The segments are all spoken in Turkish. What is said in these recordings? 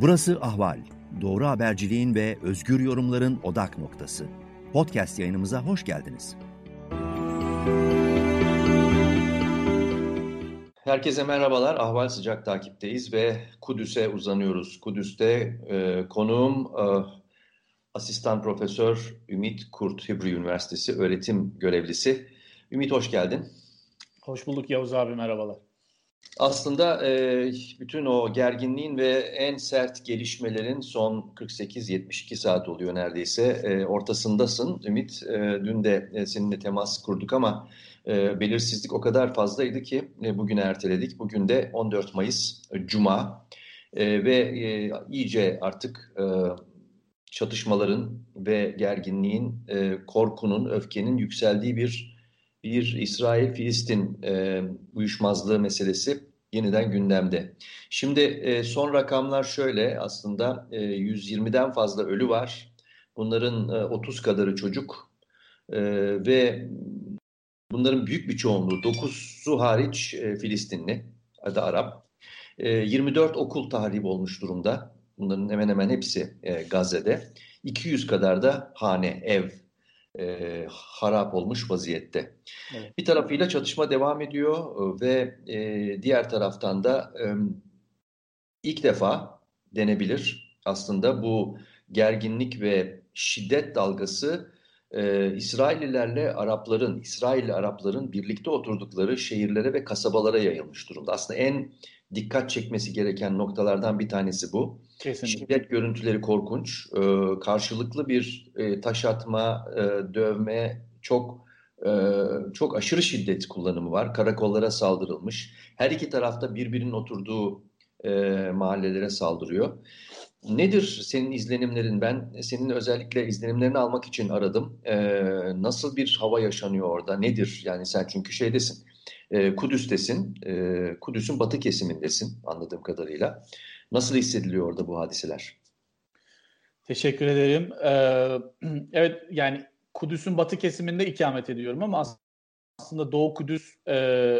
Burası Ahval. Doğru haberciliğin ve özgür yorumların odak noktası. Podcast yayınımıza hoş geldiniz. Herkese merhabalar. Ahval sıcak takipteyiz ve Kudüs'e uzanıyoruz. Kudüs'te e, konuğum e, asistan profesör Ümit Kurt Hibri Üniversitesi öğretim görevlisi. Ümit hoş geldin. Hoş bulduk Yavuz abi merhabalar. Aslında e, bütün o gerginliğin ve en sert gelişmelerin son 48-72 saat oluyor neredeyse e, ortasındasın. Ümit e, dün de e, seninle temas kurduk ama e, belirsizlik o kadar fazlaydı ki e, bugüne erteledik. Bugün de 14 Mayıs e, Cuma e, ve e, iyice artık e, çatışmaların ve gerginliğin, e, korkunun, öfkenin yükseldiği bir bir İsrail-Filistin e, uyuşmazlığı meselesi yeniden gündemde. Şimdi e, son rakamlar şöyle aslında e, 120'den fazla ölü var. Bunların e, 30 kadarı çocuk e, ve bunların büyük bir çoğunluğu 9'su hariç e, Filistinli, adı Arap. E, 24 okul tahrip olmuş durumda. Bunların hemen hemen hepsi e, Gazze'de. 200 kadar da hane, ev e, harap olmuş vaziyette. Evet. Bir tarafıyla çatışma devam ediyor e, ve e, diğer taraftan da e, ilk defa denebilir aslında bu gerginlik ve şiddet dalgası e, İsraillilerle Arapların, İsrailli Arapların birlikte oturdukları şehirlere ve kasabalara yayılmış durumda. Aslında en dikkat çekmesi gereken noktalardan bir tanesi bu. Kesinlikle. Şiddet görüntüleri korkunç. Ee, karşılıklı bir e, taş atma, e, dövme, çok e, çok aşırı şiddet kullanımı var. Karakollara saldırılmış. Her iki tarafta birbirinin oturduğu e, mahallelere saldırıyor. Nedir senin izlenimlerin? Ben senin özellikle izlenimlerini almak için aradım. E, nasıl bir hava yaşanıyor orada? Nedir? Yani sen çünkü şeydesin e, Kudüs'tesin, e, Kudüs'ün batı kesimindesin anladığım kadarıyla. Nasıl hissediliyor orada bu hadiseler? Teşekkür ederim. Ee, evet yani Kudüs'ün batı kesiminde ikamet ediyorum ama aslında Doğu Kudüs e,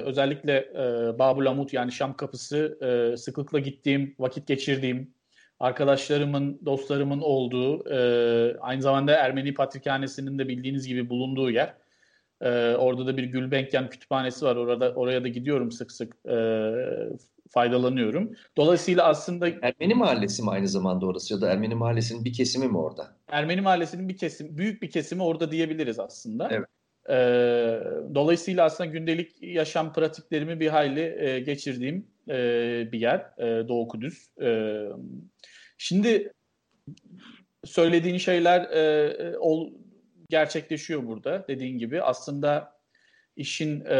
özellikle e, Babul Amut yani Şam kapısı e, sıklıkla gittiğim, vakit geçirdiğim, arkadaşlarımın, dostlarımın olduğu, e, aynı zamanda Ermeni Patrikhanesi'nin de bildiğiniz gibi bulunduğu yer. Ee, orada da bir Gülbenken kütüphanesi var. Orada oraya da gidiyorum sık sık e, faydalanıyorum. Dolayısıyla aslında Ermeni mahallesi mi aynı zamanda orası ya da Ermeni mahallesinin bir kesimi mi orada? Ermeni mahallesinin bir kesim, büyük bir kesimi orada diyebiliriz aslında. Evet. Ee, dolayısıyla aslında gündelik yaşam pratiklerimi bir hayli e, geçirdiğim e, bir yer e, Doğu Kudüs. E, şimdi söylediğin şeyler e, e ol, gerçekleşiyor burada dediğin gibi. Aslında işin e,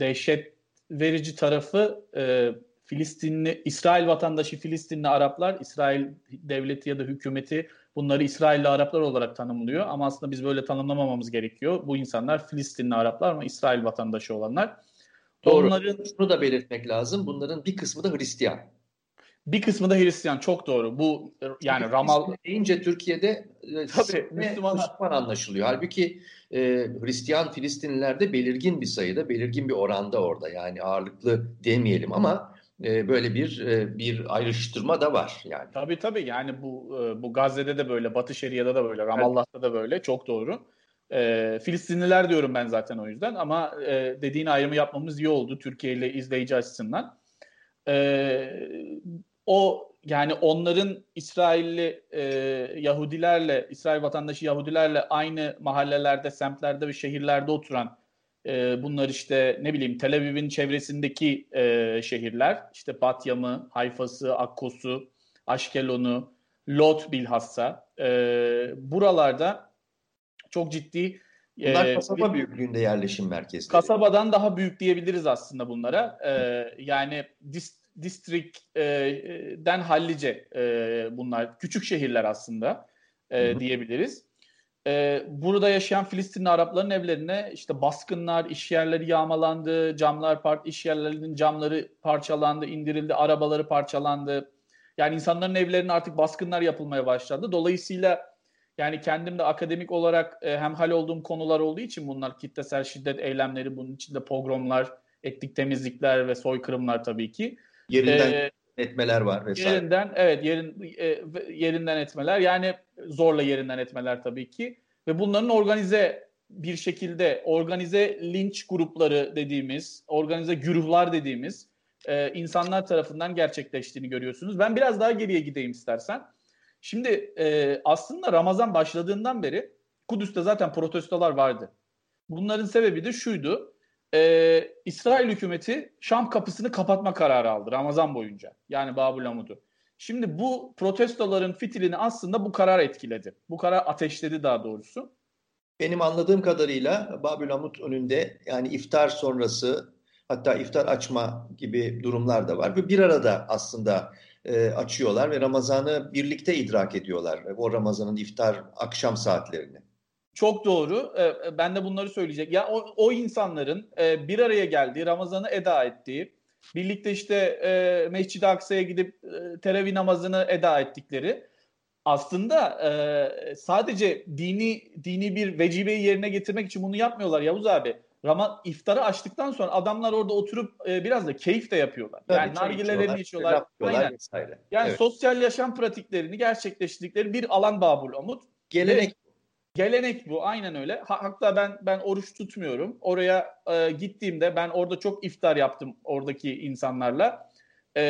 dehşet verici tarafı e, Filistinli, İsrail vatandaşı Filistinli Araplar, İsrail devleti ya da hükümeti bunları İsrailli Araplar olarak tanımlıyor. Ama aslında biz böyle tanımlamamamız gerekiyor. Bu insanlar Filistinli Araplar ama İsrail vatandaşı olanlar. Doğru. Onların... Şunu da belirtmek lazım. Bunların bir kısmı da Hristiyan. Bir kısmı da Hristiyan çok doğru. Bu yani Ramal deyince Türkiye'de Tabii, Müslüman, Müslüman anlaşılıyor. Halbuki e, Hristiyan Filistinlilerde belirgin bir sayıda, belirgin bir oranda orada. Yani ağırlıklı demeyelim ama e, böyle bir e, bir ayrıştırma da var yani. Tabii tabii. Yani bu e, bu Gazze'de de böyle, Batı Şeria'da da böyle, Ramallah'ta da böyle. Çok doğru. E, Filistinliler diyorum ben zaten o yüzden ama e, dediğin ayrımı yapmamız iyi oldu Türkiye ile izleyici açısından. E, o yani onların İsrailli e, Yahudilerle, İsrail vatandaşı Yahudilerle aynı mahallelerde, semtlerde ve şehirlerde oturan e, bunlar işte ne bileyim Tel Aviv'in çevresindeki e, şehirler, işte Batyam'ı, Hayfa'sı, Akkos'u, Aşkelon'u, Lot bilhassa e, buralarda çok ciddi Bunlar e, kasaba büyüklüğünde yerleşim merkezleri. Kasabadan daha büyük diyebiliriz aslında bunlara. E, yani dis, District'den hallice e, bunlar. Küçük şehirler aslında e, diyebiliriz. E, burada yaşayan Filistinli Arapların evlerine işte baskınlar, iş yerleri yağmalandı, camlar, part, iş yerlerinin camları parçalandı, indirildi, arabaları parçalandı. Yani insanların evlerine artık baskınlar yapılmaya başladı. Dolayısıyla yani kendim de akademik olarak e, hemhal olduğum konular olduğu için bunlar kitlesel şiddet eylemleri, bunun içinde pogromlar, etnik temizlikler ve soykırımlar tabii ki. Yerinden ee, etmeler var vesaire. Yerinden evet yerin e, yerinden etmeler yani zorla yerinden etmeler tabii ki ve bunların organize bir şekilde organize linç grupları dediğimiz, organize güruhlar dediğimiz e, insanlar tarafından gerçekleştiğini görüyorsunuz. Ben biraz daha geriye gideyim istersen. Şimdi e, aslında Ramazan başladığından beri Kudüs'te zaten protestolar vardı. Bunların sebebi de şuydu. E, İsrail hükümeti Şam kapısını kapatma kararı aldı Ramazan boyunca. Yani Babul Amud'u. Şimdi bu protestoların fitilini aslında bu karar etkiledi. Bu karar ateşledi daha doğrusu. Benim anladığım kadarıyla Babül Amut önünde yani iftar sonrası hatta iftar açma gibi durumlar da var. Ve bir arada aslında e, açıyorlar ve Ramazan'ı birlikte idrak ediyorlar. O Ramazan'ın iftar akşam saatlerini. Çok doğru. E, ben de bunları söyleyecek. Ya o, o insanların e, bir araya geldiği, Ramazan'ı eda ettiği, birlikte işte e, Mescid-i Aksa'ya gidip e, teravih namazını eda ettikleri aslında e, sadece dini dini bir vecibeyi yerine getirmek için bunu yapmıyorlar Yavuz abi. Rama iftarı açtıktan sonra adamlar orada oturup e, biraz da keyif de yapıyorlar. Tabii, yani nargilelerini içiyorlar. Aynen. Vesaire. Yani evet. sosyal yaşam pratiklerini gerçekleştirdikleri bir alan Babul Umut. Gelenek Gelenek bu aynen öyle. Hatta ben ben oruç tutmuyorum. Oraya e, gittiğimde ben orada çok iftar yaptım oradaki insanlarla. E,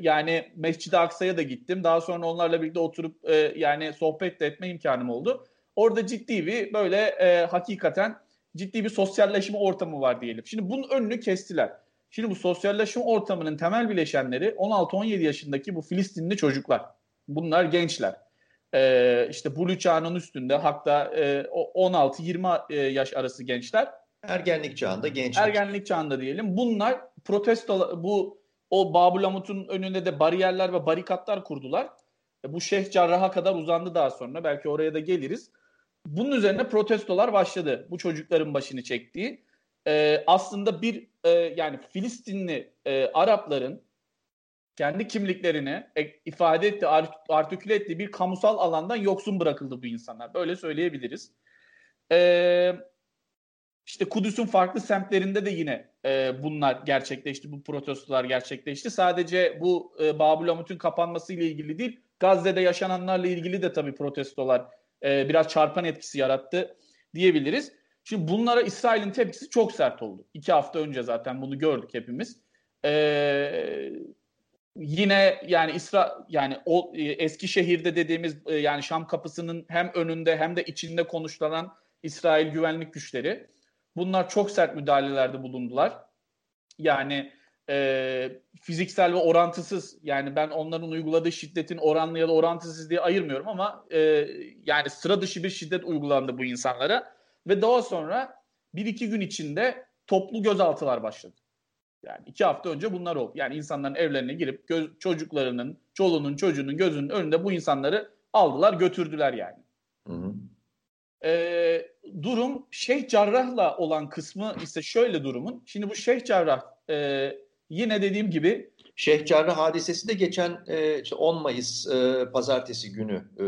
yani Mescid-i Aksa'ya da gittim. Daha sonra onlarla birlikte oturup e, yani sohbet de etme imkanım oldu. Orada ciddi bir böyle e, hakikaten ciddi bir sosyalleşme ortamı var diyelim. Şimdi bunun önünü kestiler. Şimdi bu sosyalleşme ortamının temel bileşenleri 16-17 yaşındaki bu Filistinli çocuklar. Bunlar gençler. Ee, işte Blue çağının üstünde hatta e, 16-20 e, yaş arası gençler. Ergenlik çağında genç. Ergenlik çağında diyelim. Bunlar protesto bu o Babulamut'un önünde de bariyerler ve barikatlar kurdular. E, bu Şeyh Cerrah'a kadar uzandı daha sonra. Belki oraya da geliriz. Bunun üzerine protestolar başladı. Bu çocukların başını çektiği. E, aslında bir e, yani Filistinli e, Arapların kendi kimliklerini e, ifade etti, artiküle ettiği bir kamusal alandan yoksun bırakıldı bu insanlar. Böyle söyleyebiliriz. Ee, işte Kudüs'ün farklı semtlerinde de yine e, bunlar gerçekleşti, bu protestolar gerçekleşti. Sadece bu e, Babül Amut'un kapanması ile ilgili değil, Gazze'de yaşananlarla ilgili de tabii protestolar e, biraz çarpan etkisi yarattı diyebiliriz. Şimdi bunlara İsrail'in tepkisi çok sert oldu. İki hafta önce zaten bunu gördük hepimiz. Ee, yine yani İsra yani o e, eski şehirde dediğimiz e, yani Şam kapısının hem önünde hem de içinde konuşlanan İsrail güvenlik güçleri bunlar çok sert müdahalelerde bulundular. Yani e, fiziksel ve orantısız yani ben onların uyguladığı şiddetin oranlı ya da orantısız diye ayırmıyorum ama e, yani sıra dışı bir şiddet uygulandı bu insanlara ve daha sonra bir iki gün içinde toplu gözaltılar başladı. Yani iki hafta önce bunlar oldu. Yani insanların evlerine girip göz, çocuklarının, çoluğunun, çocuğunun gözünün önünde bu insanları aldılar götürdüler yani. Hı hı. Ee, durum Şeyh Cerrah'la olan kısmı ise şöyle durumun. Şimdi bu Şeyh Cerrah e, yine dediğim gibi Şeyh Cerrah hadisesi de geçen e, işte 10 Mayıs e, pazartesi günü e,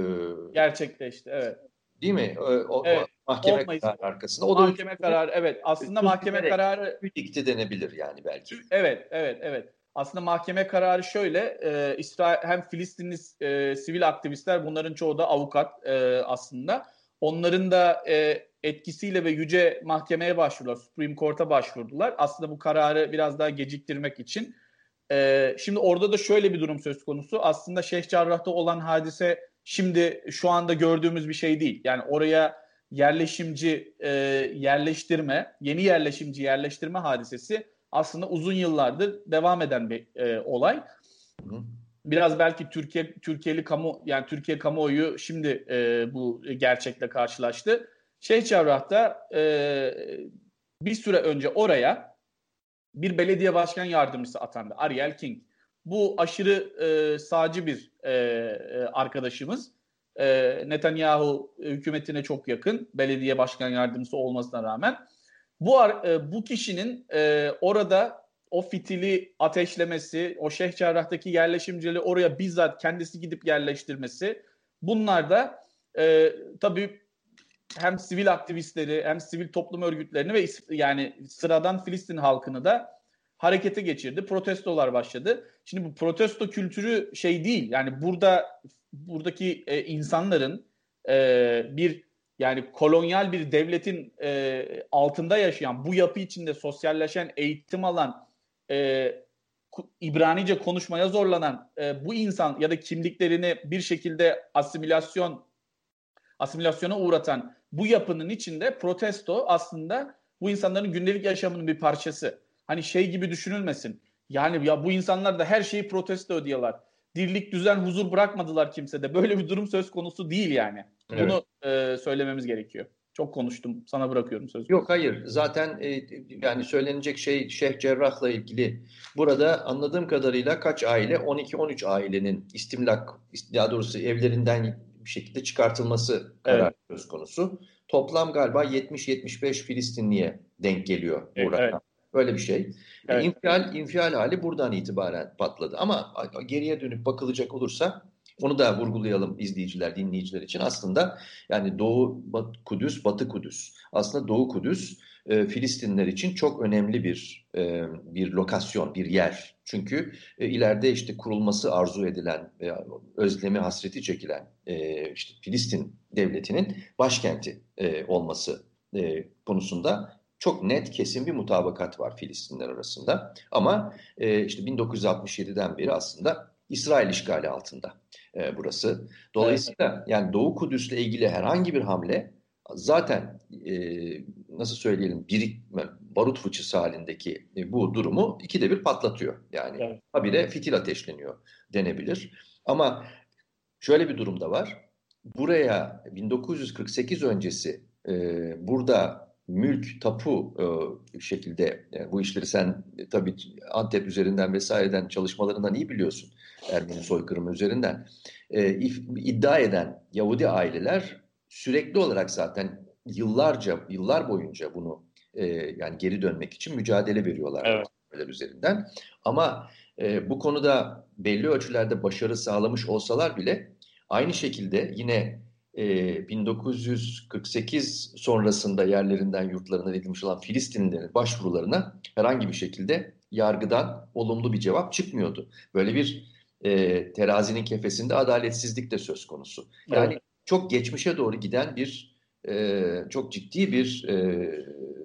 gerçekleşti. Evet. Değil mi? O, o, evet. Mahkeme Mayıs, kararı arkasında. O mahkeme da kararı evet. Aslında mahkeme kararı dikti denebilir yani belki. Evet, evet, evet. Aslında mahkeme kararı şöyle, e, İsrail hem Filistinli e, sivil aktivistler bunların çoğu da avukat e, aslında. Onların da e, etkisiyle ve yüce mahkemeye başvurdular, Supreme Court'a başvurdular. Aslında bu kararı biraz daha geciktirmek için. E, şimdi orada da şöyle bir durum söz konusu. Aslında Şeyh Cerrah'ta olan hadise şimdi şu anda gördüğümüz bir şey değil. Yani oraya yerleşimci e, yerleştirme, yeni yerleşimci yerleştirme hadisesi aslında uzun yıllardır devam eden bir e, olay. Biraz belki Türkiye Türkiye'li kamu yani Türkiye kamuoyu şimdi e, bu gerçekle karşılaştı. Şeyh Cerrah'ta e, bir süre önce oraya bir belediye başkan yardımcısı atandı. Ariel King. Bu aşırı e, sağcı bir e, e arkadaşımız e, Netanyahu hükümetine çok yakın belediye başkan yardımcısı olmasına rağmen bu e, bu kişinin e, orada o fitili ateşlemesi, o Şeyh Cerrah'taki yerleşimciliği oraya bizzat kendisi gidip yerleştirmesi bunlar da e, tabii hem sivil aktivistleri hem sivil toplum örgütlerini ve yani sıradan Filistin halkını da harekete geçirdi. Protestolar başladı. Şimdi bu protesto kültürü şey değil. Yani burada buradaki e, insanların e, bir yani kolonyal bir devletin e, altında yaşayan, bu yapı içinde sosyalleşen, eğitim alan, e, İbranice konuşmaya zorlanan e, bu insan ya da kimliklerini bir şekilde asimilasyon asimilasyona uğratan bu yapının içinde protesto aslında bu insanların gündelik yaşamının bir parçası. Hani şey gibi düşünülmesin. Yani ya bu insanlar da her şeyi protesto ediyorlar. Dirlik, düzen, huzur bırakmadılar kimsede. Böyle bir durum söz konusu değil yani. Evet. Bunu e, söylememiz gerekiyor. Çok konuştum. Sana bırakıyorum sözü. Yok hayır. Zaten e, yani söylenecek şey Şeyh Cerrah'la ilgili. Burada anladığım kadarıyla kaç aile? 12-13 ailenin istimlak, daha doğrusu evlerinden bir şekilde çıkartılması kararı evet. söz konusu. Toplam galiba 70-75 Filistinliye denk geliyor bu evet, rakam. Böyle bir şey. Evet. İnfial, infial hali buradan itibaren patladı. Ama geriye dönüp bakılacak olursa onu da vurgulayalım izleyiciler, dinleyiciler için. Aslında yani Doğu Bat, Kudüs, Batı Kudüs. Aslında Doğu Kudüs e, Filistinler için çok önemli bir e, bir lokasyon, bir yer. Çünkü e, ileride işte kurulması arzu edilen, e, özlemi hasreti çekilen e, işte Filistin devletinin başkenti e, olması e, konusunda çok net kesin bir mutabakat var Filistinler arasında. Ama e, işte 1967'den beri aslında İsrail işgali altında e, burası. Dolayısıyla evet. yani Doğu Kudüs'le ilgili herhangi bir hamle zaten e, nasıl söyleyelim bir barut fıçısı halindeki e, bu durumu ikide bir patlatıyor. Yani evet. habire fitil ateşleniyor denebilir. Ama şöyle bir durum da var. Buraya 1948 öncesi e, burada mülk, tapu e, şekilde yani bu işleri sen e, tabii Antep üzerinden vesaireden çalışmalarından iyi biliyorsun. Ermeni soykırımı üzerinden. E, iddia eden Yahudi aileler sürekli olarak zaten yıllarca, yıllar boyunca bunu e, yani geri dönmek için mücadele veriyorlar evet. üzerinden. Ama e, bu konuda belli ölçülerde başarı sağlamış olsalar bile aynı şekilde yine e, 1948 sonrasında yerlerinden yurtlarına edilmiş olan Filistinlilerin başvurularına herhangi bir şekilde yargıdan olumlu bir cevap çıkmıyordu. Böyle bir e, terazinin kefesinde adaletsizlik de söz konusu. Yani evet. çok geçmişe doğru giden bir e, çok ciddi bir e,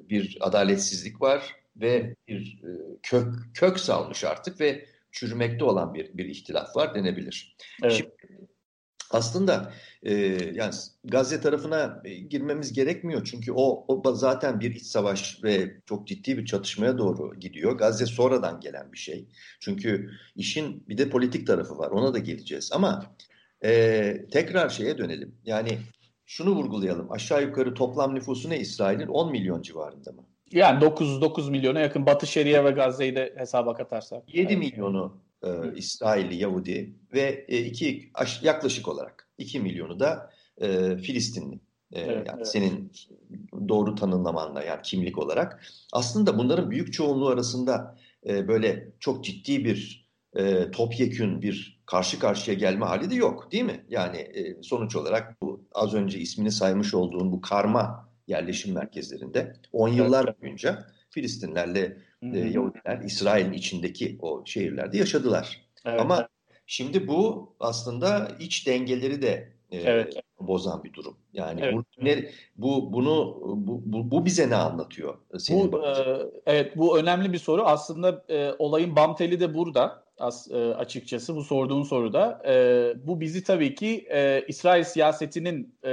bir adaletsizlik var ve bir e, kök kök salmış artık ve çürümekte olan bir bir ihtilaf var denebilir. Evet. Şimdi, aslında e, yani Gazze tarafına e, girmemiz gerekmiyor çünkü o, o zaten bir iç savaş ve çok ciddi bir çatışmaya doğru gidiyor. Gazze sonradan gelen bir şey. Çünkü işin bir de politik tarafı var. Ona da geleceğiz. Ama e, tekrar şeye dönelim. Yani şunu vurgulayalım. Aşağı yukarı toplam nüfusu ne İsrail'in? 10 milyon civarında mı? Yani 9 9 milyona yakın Batı Şeria ve Gazze'yi de hesaba katarsak. 7 evet. milyonu e, İsrailli Yahudi ve e, iki yaklaşık olarak 2 milyonu da e, Filistinli. E, evet, yani evet. senin doğru tanımlamanla yani kimlik olarak. Aslında bunların büyük çoğunluğu arasında e, böyle çok ciddi bir e, topyekün bir karşı karşıya gelme hali de yok değil mi? Yani e, sonuç olarak bu az önce ismini saymış olduğun bu karma yerleşim merkezlerinde 10 yıllar boyunca Filistinlerle e, Yahudiler İsrail'in içindeki o şehirlerde yaşadılar. Evet. Ama şimdi bu aslında iç dengeleri de e, evet. bozan bir durum. Yani evet. bu, ne, bu bunu bu, bu, bu bize ne anlatıyor? Senin bu, e, evet bu önemli bir soru. Aslında e, olayın bam teli de burada as, e, açıkçası bu sorduğun soruda. E, bu bizi tabii ki e, İsrail siyasetinin e,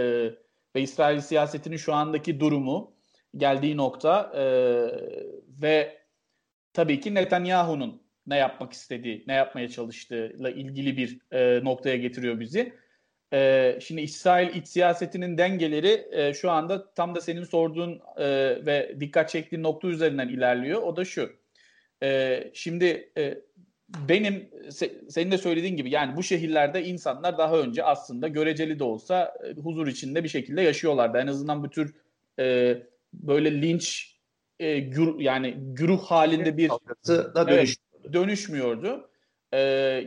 ve İsrail siyasetinin şu andaki durumu geldiği nokta e, ve tabii ki Netanyahu'nun ne yapmak istediği, ne yapmaya çalıştığıyla ilgili bir e, noktaya getiriyor bizi. E, şimdi İsrail iç siyasetinin dengeleri e, şu anda tam da senin sorduğun e, ve dikkat çektiğin nokta üzerinden ilerliyor. O da şu. E, şimdi e, benim se, senin de söylediğin gibi yani bu şehirlerde insanlar daha önce aslında göreceli de olsa e, huzur içinde bir şekilde yaşıyorlardı. En azından bu tür e, böyle linç e, gür, yani güruh halinde bir evet, dönüşmüyordu. Ee,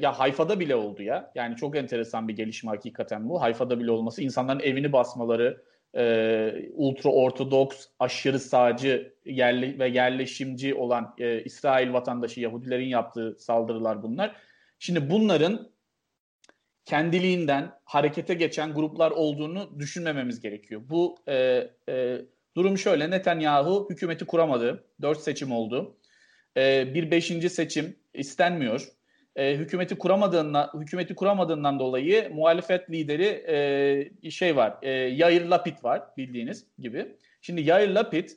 ya Hayfa'da bile oldu ya. Yani çok enteresan bir gelişme hakikaten bu. Hayfa'da bile olması, insanların evini basmaları, e, ultra ortodoks, aşırı sağcı yerli ve yerleşimci olan e, İsrail vatandaşı Yahudilerin yaptığı saldırılar bunlar. Şimdi bunların kendiliğinden harekete geçen gruplar olduğunu düşünmememiz gerekiyor. Bu e, e, durum şöyle Netanyahu hükümeti kuramadı. Dört seçim oldu. E, bir beşinci seçim istenmiyor e, hükümeti kuramadığından hükümeti kuramadığından dolayı muhalefet lideri e, şey var. E, Yair Lapid var bildiğiniz gibi. Şimdi Yair Lapid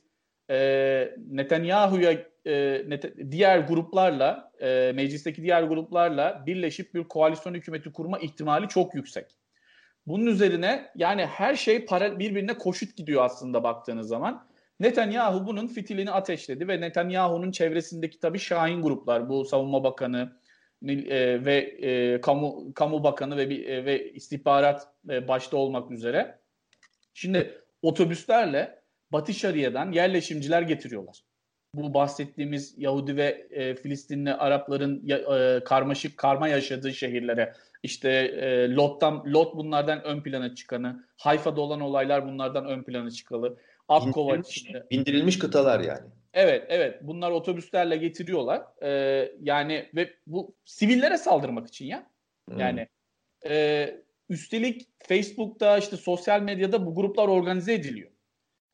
e, Netanyahu'ya e, net, diğer gruplarla e, meclisteki diğer gruplarla birleşip bir koalisyon hükümeti kurma ihtimali çok yüksek. Bunun üzerine yani her şey para, birbirine koşut gidiyor aslında baktığınız zaman. Netanyahu bunun fitilini ateşledi ve Netanyahu'nun çevresindeki tabii şahin gruplar bu savunma bakanı, e, ve e, kamu kamu bakanı ve e, ve istihbarat e, başta olmak üzere şimdi otobüslerle Batı Şaria'dan yerleşimciler getiriyorlar. Bu bahsettiğimiz Yahudi ve e, Filistinli Arapların e, karmaşık karma yaşadığı şehirlere işte e, Lot'tan Lot bunlardan ön plana çıkanı, Hayfa'da olan olaylar bunlardan ön plana çıkalı. Akkova bindirilmiş, bindirilmiş kıtalar yani. Evet, evet. Bunlar otobüslerle getiriyorlar. Ee, yani ve bu sivillere saldırmak için ya. Hmm. Yani e, üstelik Facebook'ta işte sosyal medyada bu gruplar organize ediliyor.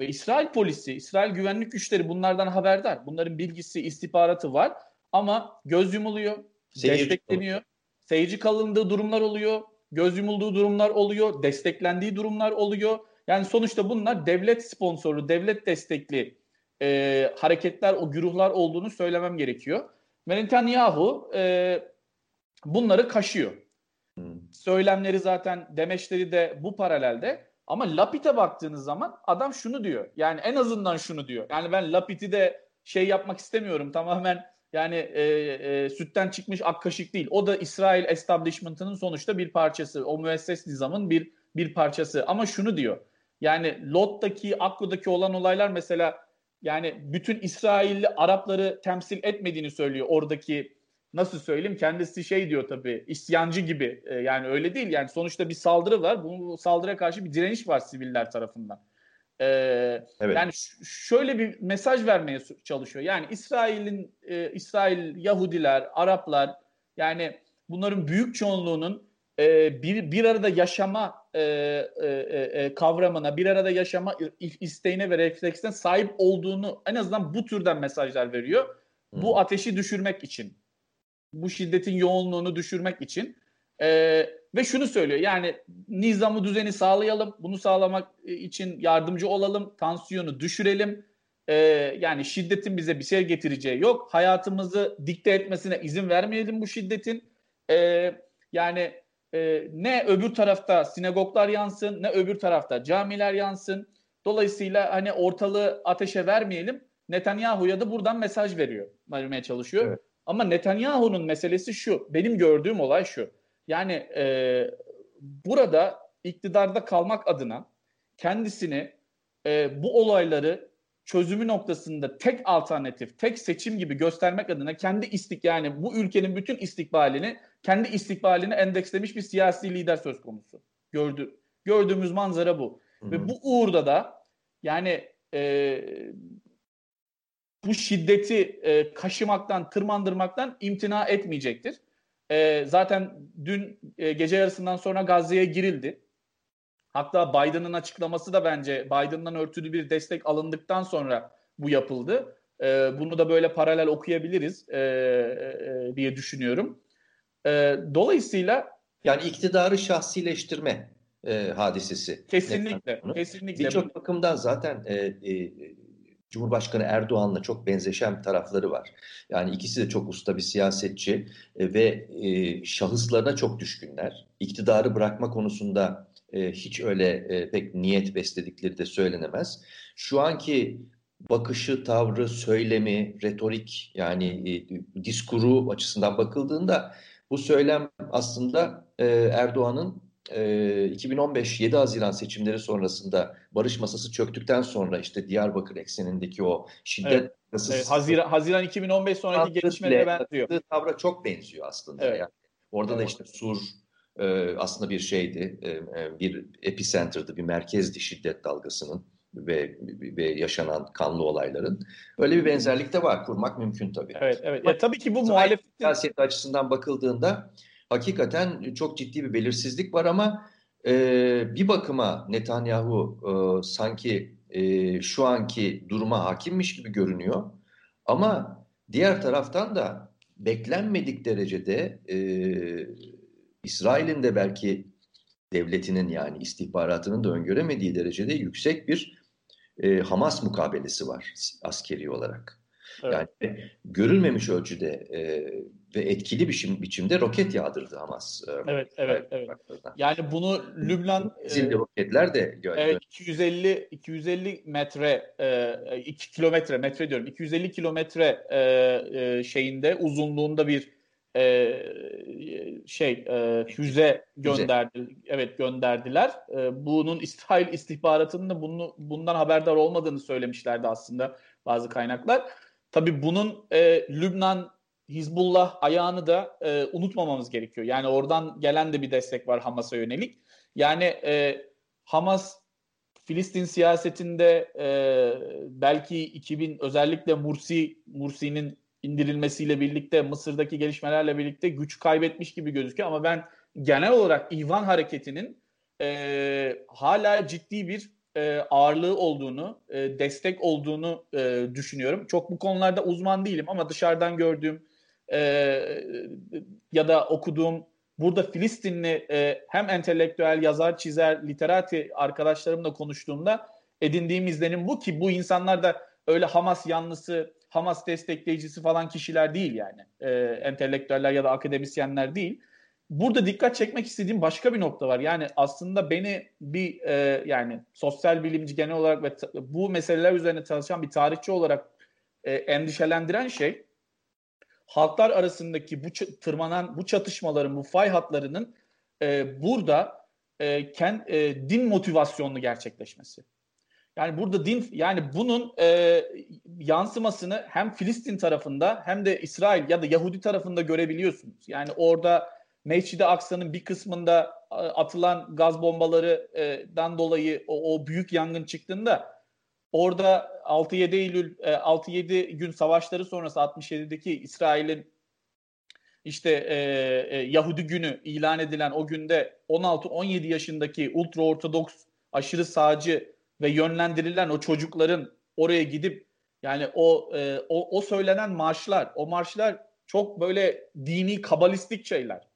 Ve İsrail polisi, İsrail güvenlik güçleri bunlardan haberdar. Bunların bilgisi, istihbaratı var ama göz yumuluyor, Seyirci destekleniyor. Olur. Seyirci kalındığı durumlar oluyor, göz yumulduğu durumlar oluyor, desteklendiği durumlar oluyor. Yani sonuçta bunlar devlet sponsoru, devlet destekli e, hareketler, o güruhlar olduğunu söylemem gerekiyor. Ve Netanyahu e, bunları kaşıyor. Hmm. Söylemleri zaten demeçleri de bu paralelde. Ama Lapid'e baktığınız zaman adam şunu diyor. Yani en azından şunu diyor. Yani ben Lapid'i de şey yapmak istemiyorum. Tamamen yani e, e, sütten çıkmış ak kaşık değil. O da İsrail establishment'ının sonuçta bir parçası. O müesses nizamın bir bir parçası. Ama şunu diyor. Yani Lot'taki, Akku'daki olan olaylar mesela yani bütün İsrailli Arapları temsil etmediğini söylüyor oradaki nasıl söyleyeyim kendisi şey diyor tabii isyancı gibi e, yani öyle değil yani sonuçta bir saldırı var bu saldırıya karşı bir direniş var siviller tarafından. E, evet. Yani şöyle bir mesaj vermeye çalışıyor yani İsrail'in e, İsrail Yahudiler Araplar yani bunların büyük çoğunluğunun e, bir, bir arada yaşama e, e, e, e, kavramına, bir arada yaşama isteğine ve refleksine sahip olduğunu en azından bu türden mesajlar veriyor. Hmm. Bu ateşi düşürmek için, bu şiddetin yoğunluğunu düşürmek için e, ve şunu söylüyor yani nizamı düzeni sağlayalım, bunu sağlamak için yardımcı olalım, tansiyonu düşürelim. E, yani şiddetin bize bir şey getireceği yok. Hayatımızı dikte etmesine izin vermeyelim bu şiddetin. E, yani e, ne öbür tarafta sinagoglar yansın ne öbür tarafta camiler yansın. Dolayısıyla hani ortalığı ateşe vermeyelim. Netanyahu'ya da buradan mesaj veriyor, vermeye çalışıyor. Evet. Ama Netanyahu'nun meselesi şu, benim gördüğüm olay şu. Yani e, burada iktidarda kalmak adına kendisini e, bu olayları çözümü noktasında tek alternatif, tek seçim gibi göstermek adına kendi istik yani bu ülkenin bütün istikbalini kendi istikbalini endekslemiş bir siyasi lider söz konusu. Gördü, gördüğümüz manzara bu. Hı-hı. Ve bu uğurda da yani e, bu şiddeti e, kaşımaktan, tırmandırmaktan imtina etmeyecektir. E, zaten dün e, gece yarısından sonra Gazze'ye girildi. Hatta Biden'ın açıklaması da bence Biden'dan örtülü bir destek alındıktan sonra bu yapıldı. E, bunu da böyle paralel okuyabiliriz e, e, diye düşünüyorum. E, dolayısıyla yani iktidarı şahsileştirme e, hadisesi. Kesinlikle, kesinlikle. Birçok bakımdan zaten e, e, Cumhurbaşkanı Erdoğan'la çok benzeşen tarafları var. Yani ikisi de çok usta bir siyasetçi e, ve e, şahıslarına çok düşkünler. İktidarı bırakma konusunda e, hiç öyle pek niyet besledikleri de söylenemez. Şu anki bakışı, tavrı, söylemi, retorik yani diskuru açısından bakıldığında bu söylem aslında Erdoğan'ın e, 2015 7 Haziran seçimleri sonrasında barış masası çöktükten sonra işte Diyarbakır eksenindeki o şiddet evet. evet. Haziran, Haziran 2015 sonraki gelişmelere benziyor. Tavra çok benziyor aslında. Evet. Yani. Orada evet. da işte Sur, e, aslında bir şeydi, e, e, bir epicenter'dı, bir merkezdi şiddet dalgasının ve, ve yaşanan kanlı olayların. Öyle bir benzerlik de var. Kurmak mümkün tabii. Evet, evet. Ya, tabii ki bu muhalefet siyaset açısından bakıldığında hakikaten çok ciddi bir belirsizlik var ama e, bir bakıma Netanyahu e, sanki e, şu anki duruma hakimmiş gibi görünüyor. Ama diğer taraftan da beklenmedik derecede e, İsrail'in de belki devletinin yani istihbaratının da öngöremediği derecede yüksek bir e, Hamas mukabelesi var askeri olarak. Evet. Yani görülmemiş ölçüde e, ve etkili biçim, biçimde roket yağdırdı Hamas. E, evet, evet, evet. Yani bunu Lübnan Zilli e, roketler de gördü. Evet, 250 250 metre e, 2 kilometre metre diyorum. 250 kilometre e, e, şeyinde uzunluğunda bir e, şey e, füze gönderdi. Füze. Evet gönderdiler. E, bunun İsrail istihbaratının da bunu, bundan haberdar olmadığını söylemişlerdi aslında bazı kaynaklar. Tabii bunun e, Lübnan Hizbullah ayağını da e, unutmamamız gerekiyor. Yani oradan gelen de bir destek var Hamas'a yönelik. Yani e, Hamas Filistin siyasetinde e, belki 2000 özellikle Mursi Mursi'nin indirilmesiyle birlikte Mısır'daki gelişmelerle birlikte güç kaybetmiş gibi gözüküyor ama ben genel olarak İvan hareketinin e, hala ciddi bir e, ağırlığı olduğunu, e, destek olduğunu e, düşünüyorum. Çok bu konularda uzman değilim ama dışarıdan gördüğüm e, ya da okuduğum burada Filistinli e, hem entelektüel, yazar, çizer, literati arkadaşlarımla konuştuğumda edindiğim izlenim bu ki bu insanlar da öyle Hamas yanlısı, Hamas destekleyicisi falan kişiler değil yani. E, entelektüeller ya da akademisyenler değil burada dikkat çekmek istediğim başka bir nokta var. Yani aslında beni bir e, yani sosyal bilimci genel olarak ve bu meseleler üzerine çalışan bir tarihçi olarak e, endişelendiren şey halklar arasındaki bu tırmanan bu çatışmaların, bu fay hatlarının e, burada e, kend, e, din motivasyonlu gerçekleşmesi. Yani burada din yani bunun e, yansımasını hem Filistin tarafında hem de İsrail ya da Yahudi tarafında görebiliyorsunuz. Yani orada Mescid-i Aksa'nın bir kısmında atılan gaz bombalarından dolayı o, o büyük yangın çıktığında orada 6-7 Eylül 6-7 gün savaşları sonrası 67'deki İsrail'in işte e, e, Yahudi günü ilan edilen o günde 16-17 yaşındaki ultra ortodoks aşırı sağcı ve yönlendirilen o çocukların oraya gidip yani o e, o, o söylenen marşlar, o marşlar çok böyle dini kabalistik şeyler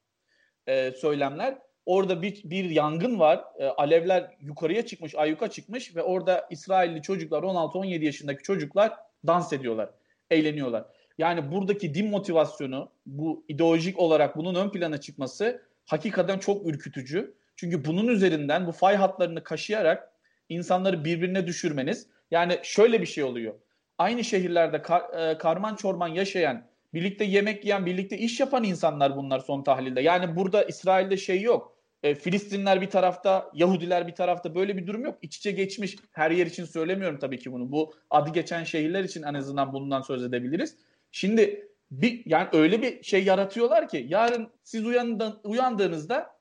e, söylemler. Orada bir, bir yangın var. E, alevler yukarıya çıkmış, ayyuka çıkmış ve orada İsrailli çocuklar 16-17 yaşındaki çocuklar dans ediyorlar, eğleniyorlar. Yani buradaki din motivasyonu, bu ideolojik olarak bunun ön plana çıkması hakikaten çok ürkütücü. Çünkü bunun üzerinden bu fay hatlarını kaşıyarak insanları birbirine düşürmeniz yani şöyle bir şey oluyor. Aynı şehirlerde kar, e, karman çorman yaşayan Birlikte yemek yiyen, birlikte iş yapan insanlar bunlar son tahlilde. Yani burada İsrail'de şey yok. E, Filistinler bir tarafta, Yahudiler bir tarafta böyle bir durum yok. İç içe geçmiş. Her yer için söylemiyorum tabii ki bunu. Bu adı geçen şehirler için en azından bundan söz edebiliriz. Şimdi bir yani öyle bir şey yaratıyorlar ki yarın siz uyandığın, uyandığınızda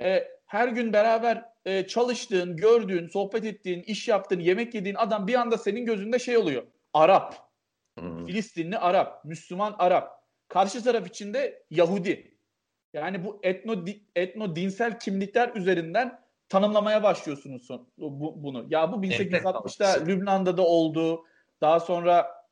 e, her gün beraber e, çalıştığın, gördüğün, sohbet ettiğin, iş yaptığın, yemek yediğin adam bir anda senin gözünde şey oluyor. Arap. Hmm. Filistinli Arap, Müslüman Arap. Karşı taraf içinde Yahudi. Yani bu etno etno dinsel kimlikler üzerinden tanımlamaya başlıyorsunuz son, bu, bunu. Ya bu 1860'da evet, Lübnan'da da oldu. Daha sonra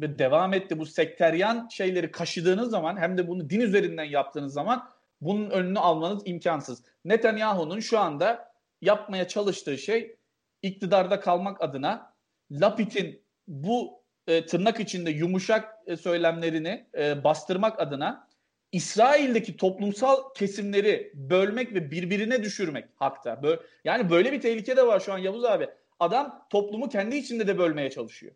devam etti bu sekteryan şeyleri kaşıdığınız zaman hem de bunu din üzerinden yaptığınız zaman bunun önünü almanız imkansız. Netanyahu'nun şu anda yapmaya çalıştığı şey iktidarda kalmak adına Lapid'in bu e, tırnak içinde yumuşak e, söylemlerini e, bastırmak adına İsrail'deki toplumsal kesimleri bölmek ve birbirine düşürmek hatta. Böyle, yani böyle bir tehlike de var şu an Yavuz abi. Adam toplumu kendi içinde de bölmeye çalışıyor.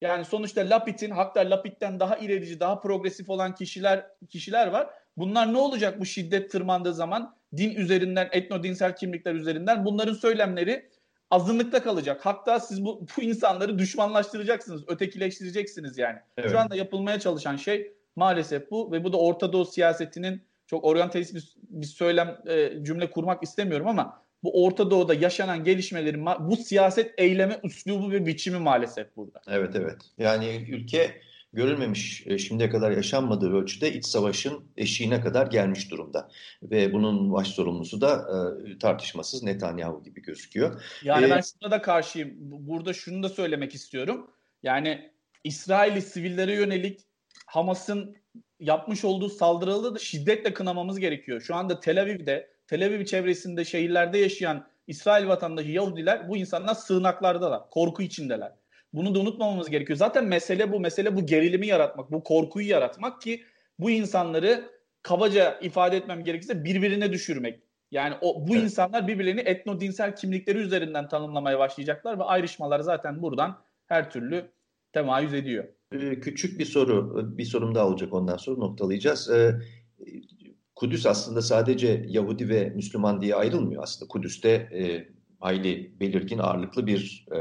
Yani sonuçta Lapid'in hatta Lapid'den daha ilerici, daha progresif olan kişiler kişiler var. Bunlar ne olacak bu şiddet tırmandığı zaman? Din üzerinden, etno dinsel kimlikler üzerinden bunların söylemleri azınlıkta kalacak. Hatta siz bu, bu insanları düşmanlaştıracaksınız, ötekileştireceksiniz yani. Evet. Şu anda yapılmaya çalışan şey maalesef bu ve bu da Orta Doğu siyasetinin çok oryantalist bir, bir söylem e, cümle kurmak istemiyorum ama bu Orta Doğu'da yaşanan gelişmelerin bu siyaset eyleme üslubu ve biçimi maalesef burada. Evet evet. Yani ülke görülmemiş e, şimdiye kadar yaşanmadığı ölçüde iç savaşın eşiğine kadar gelmiş durumda. Ve bunun baş sorumlusu da e, tartışmasız Netanyahu gibi gözüküyor. Yani ee, ben şuna da karşıyım. Burada şunu da söylemek istiyorum. Yani İsrail'i sivillere yönelik Hamas'ın yapmış olduğu saldırıları da şiddetle kınamamız gerekiyor. Şu anda Tel Aviv'de, Tel Aviv çevresinde şehirlerde yaşayan İsrail vatandaşı Yahudiler bu insanlar sığınaklardalar, korku içindeler. Bunu da unutmamamız gerekiyor. Zaten mesele bu, mesele bu gerilimi yaratmak, bu korkuyu yaratmak ki bu insanları kabaca ifade etmem gerekirse birbirine düşürmek. Yani o bu evet. insanlar birbirlerini etno dinsel kimlikleri üzerinden tanımlamaya başlayacaklar ve ayrışmalar zaten buradan her türlü temayüz ediyor. Ee, küçük bir soru, bir sorum daha olacak ondan sonra noktalayacağız. Ee, Kudüs aslında sadece Yahudi ve Müslüman diye ayrılmıyor aslında. Kudüs'te e, hayli belirgin ağırlıklı bir e,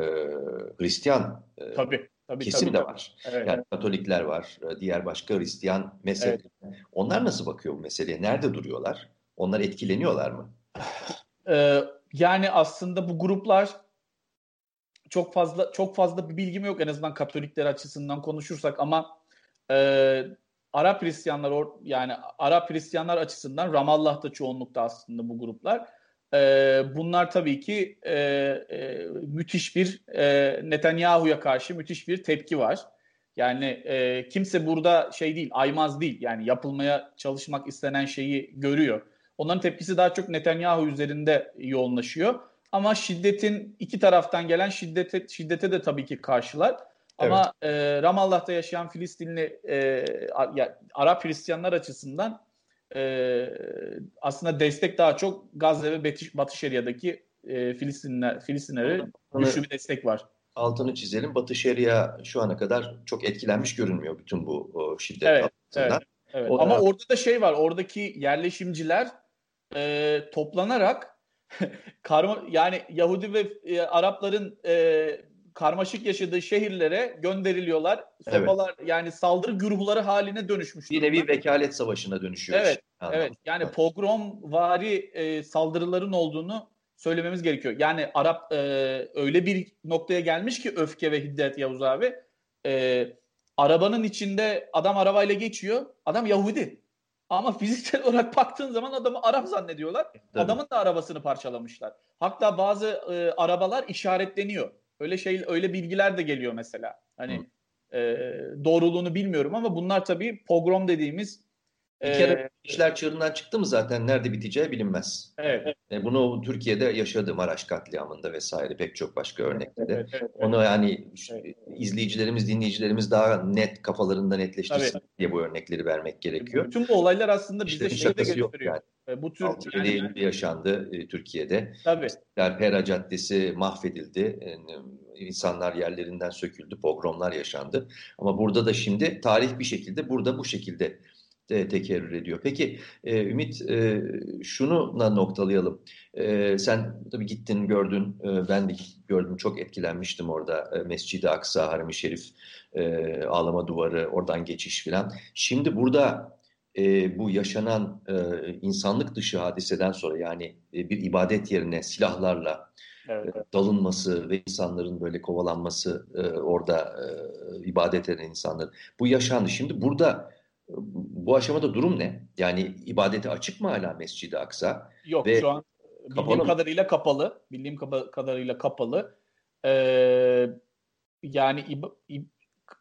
Hristiyan e, tabii, tabii, kesim tabii, de var. Evet. Yani Katolikler var, e, diğer başka Hristiyan mezhepler. Evet. Onlar nasıl bakıyor bu meseleye? Nerede duruyorlar? Onlar etkileniyorlar mı? Ee, yani aslında bu gruplar çok fazla çok fazla bir bilgim yok en azından Katolikler açısından konuşursak ama e, Arap Hristiyanlar yani Arap Hristiyanlar açısından Ramallah'ta çoğunlukta aslında bu gruplar. E, bunlar tabii ki e, e, müthiş bir e, Netanyahu'ya karşı müthiş bir tepki var. Yani e, kimse burada şey değil, aymaz değil. Yani yapılmaya çalışmak istenen şeyi görüyor. Onların tepkisi daha çok Netanyahu üzerinde yoğunlaşıyor. Ama şiddetin iki taraftan gelen şiddete, şiddete de tabii ki karşılar. Ama evet. e, Ramallah'ta yaşayan Filistinli e, ya, Arap Hristiyanlar açısından e, aslında destek daha çok Gazze ve Batı, Batı Şeria'daki e, Filistinler, Filistinlere güçlü bir destek var. Altını çizelim. Batı Şeria şu ana kadar çok etkilenmiş görünmüyor bütün bu o şiddet evet, altında. Evet, evet. O, Ama orada da şey var. Oradaki yerleşimciler e, toplanarak karma yani Yahudi ve e, Arapların e, karmaşık yaşadığı şehirlere gönderiliyorlar. Sopalar evet. yani saldırı güruhları haline dönüşmüş. Bir nevi vekalet savaşına dönüşüyor. Evet. Işte. Evet. Yani evet. pogrom vari e, saldırıların olduğunu söylememiz gerekiyor. Yani Arap e, öyle bir noktaya gelmiş ki öfke ve hiddet Yavuz abi. E, arabanın içinde adam arabayla geçiyor. Adam Yahudi. Ama fiziksel olarak baktığın zaman adamı Arap zannediyorlar. Tabii. Adamın da arabasını parçalamışlar. Hatta bazı e, arabalar işaretleniyor. Öyle şey öyle bilgiler de geliyor mesela. Hani e, doğruluğunu bilmiyorum ama bunlar tabii pogrom dediğimiz bir kere ee, işler çığırından çıktı mı zaten nerede biteceği bilinmez. Evet. E, bunu Türkiye'de yaşadı Maraş katliamında vesaire pek çok başka örnekte de. Evet, evet, Onu yani evet. izleyicilerimiz, dinleyicilerimiz daha net kafalarında netleştirsin evet. diye bu örnekleri vermek gerekiyor. Bütün bu olaylar aslında bize işte şeyi de gösteriyor. Yani. E, bu tür yani, yani, yaşandı e, Türkiye'de. Tabii. Yani Pera Caddesi mahvedildi. Yani, insanlar yerlerinden söküldü, pogromlar yaşandı. Ama burada da şimdi tarih bir şekilde burada bu şekilde de tekerrür ediyor. Peki e, Ümit e, şunu da noktalayalım. E, sen tabii gittin gördün e, ben de gördüm çok etkilenmiştim orada e, Mescid-i Aksa, Harem-i Şerif, e, ağlama duvarı, oradan geçiş filan. Şimdi burada e, bu yaşanan e, insanlık dışı hadiseden sonra yani e, bir ibadet yerine silahlarla evet. e, dalınması ve insanların böyle kovalanması e, orada e, ibadet eden insanların bu yaşandı. Şimdi burada bu aşamada durum ne? Yani ibadete açık mı hala Mescid-i Aksa? Yok Ve şu an bildiğim kadarıyla kapalı. Bildiğim kadarıyla kapalı. Ee, yani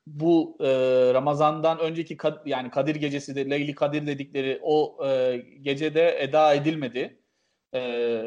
bu e, Ramazan'dan önceki kad, yani Kadir gecesi de Leyli Kadir dedikleri o e, gecede eda edilmedi. E,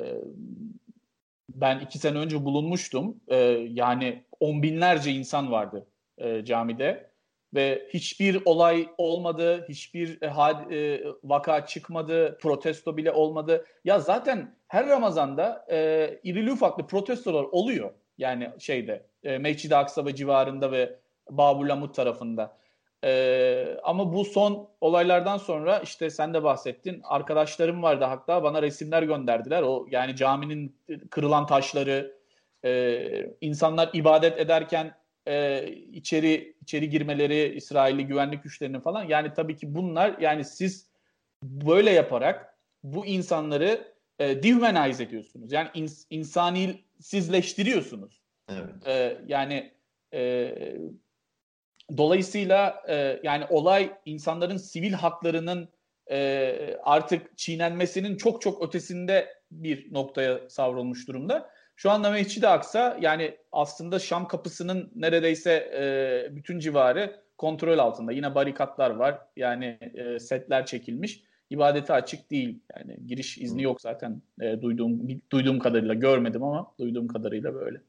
ben iki sene önce bulunmuştum. E, yani on binlerce insan vardı e, camide ve hiçbir olay olmadı, hiçbir e, e, vaka çıkmadı, protesto bile olmadı. Ya zaten her Ramazan'da e, irili ufaklı protestolar oluyor. Yani şeyde e, Mescid-i Aksa ve civarında ve Babulamut tarafında. E, ama bu son olaylardan sonra işte sen de bahsettin. Arkadaşlarım vardı hatta bana resimler gönderdiler. O yani caminin kırılan taşları, e, insanlar ibadet ederken e, içeri içeri girmeleri İsrailli güvenlik güçlerinin falan yani tabii ki bunlar yani siz böyle yaparak bu insanları e, dehumanize ediyorsunuz. Yani ins, insanisizleştiriyorsunuz. Evet. E, yani e, dolayısıyla e, yani olay insanların sivil haklarının e, artık çiğnenmesinin çok çok ötesinde bir noktaya savrulmuş durumda. Şu anda Mescid-i Aksa yani aslında Şam kapısının neredeyse e, bütün civarı kontrol altında. Yine barikatlar var. Yani e, setler çekilmiş. İbadete açık değil. Yani giriş izni yok zaten e, duyduğum duyduğum kadarıyla görmedim ama duyduğum kadarıyla böyle.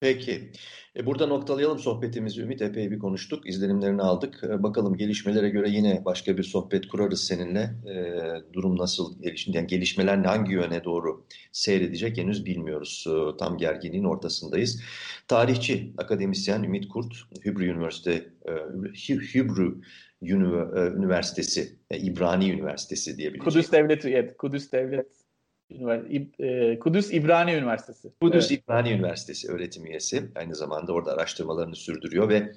Peki. E, burada noktalayalım sohbetimizi Ümit. Epey bir konuştuk. izlenimlerini aldık. E, bakalım gelişmelere göre yine başka bir sohbet kurarız seninle. E, durum nasıl gelişti? Yani gelişmeler hangi yöne doğru seyredecek henüz bilmiyoruz. E, tam gerginliğin ortasındayız. Tarihçi, akademisyen Ümit Kurt, Hübrü Üniversite, e, Hübrü e, Üniversitesi, İbrani Üniversitesi diyebileceğiz. Kudüs Devleti, evet. Kudüs Devlet Kudüs İbrani Üniversitesi. Kudüs evet. İbrani Üniversitesi öğretim üyesi. Aynı zamanda orada araştırmalarını sürdürüyor ve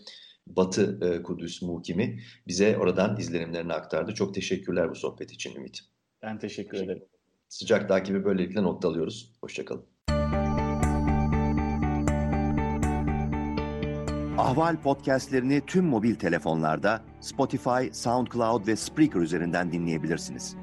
Batı e, Kudüs muhkimi bize oradan izlenimlerini aktardı. Çok teşekkürler bu sohbet için Ümit. Ben teşekkür ederim. Sıcak takibi böylelikle noktalıyoruz. Hoşçakalın. Ahval podcastlerini tüm mobil telefonlarda Spotify, SoundCloud ve Spreaker üzerinden dinleyebilirsiniz.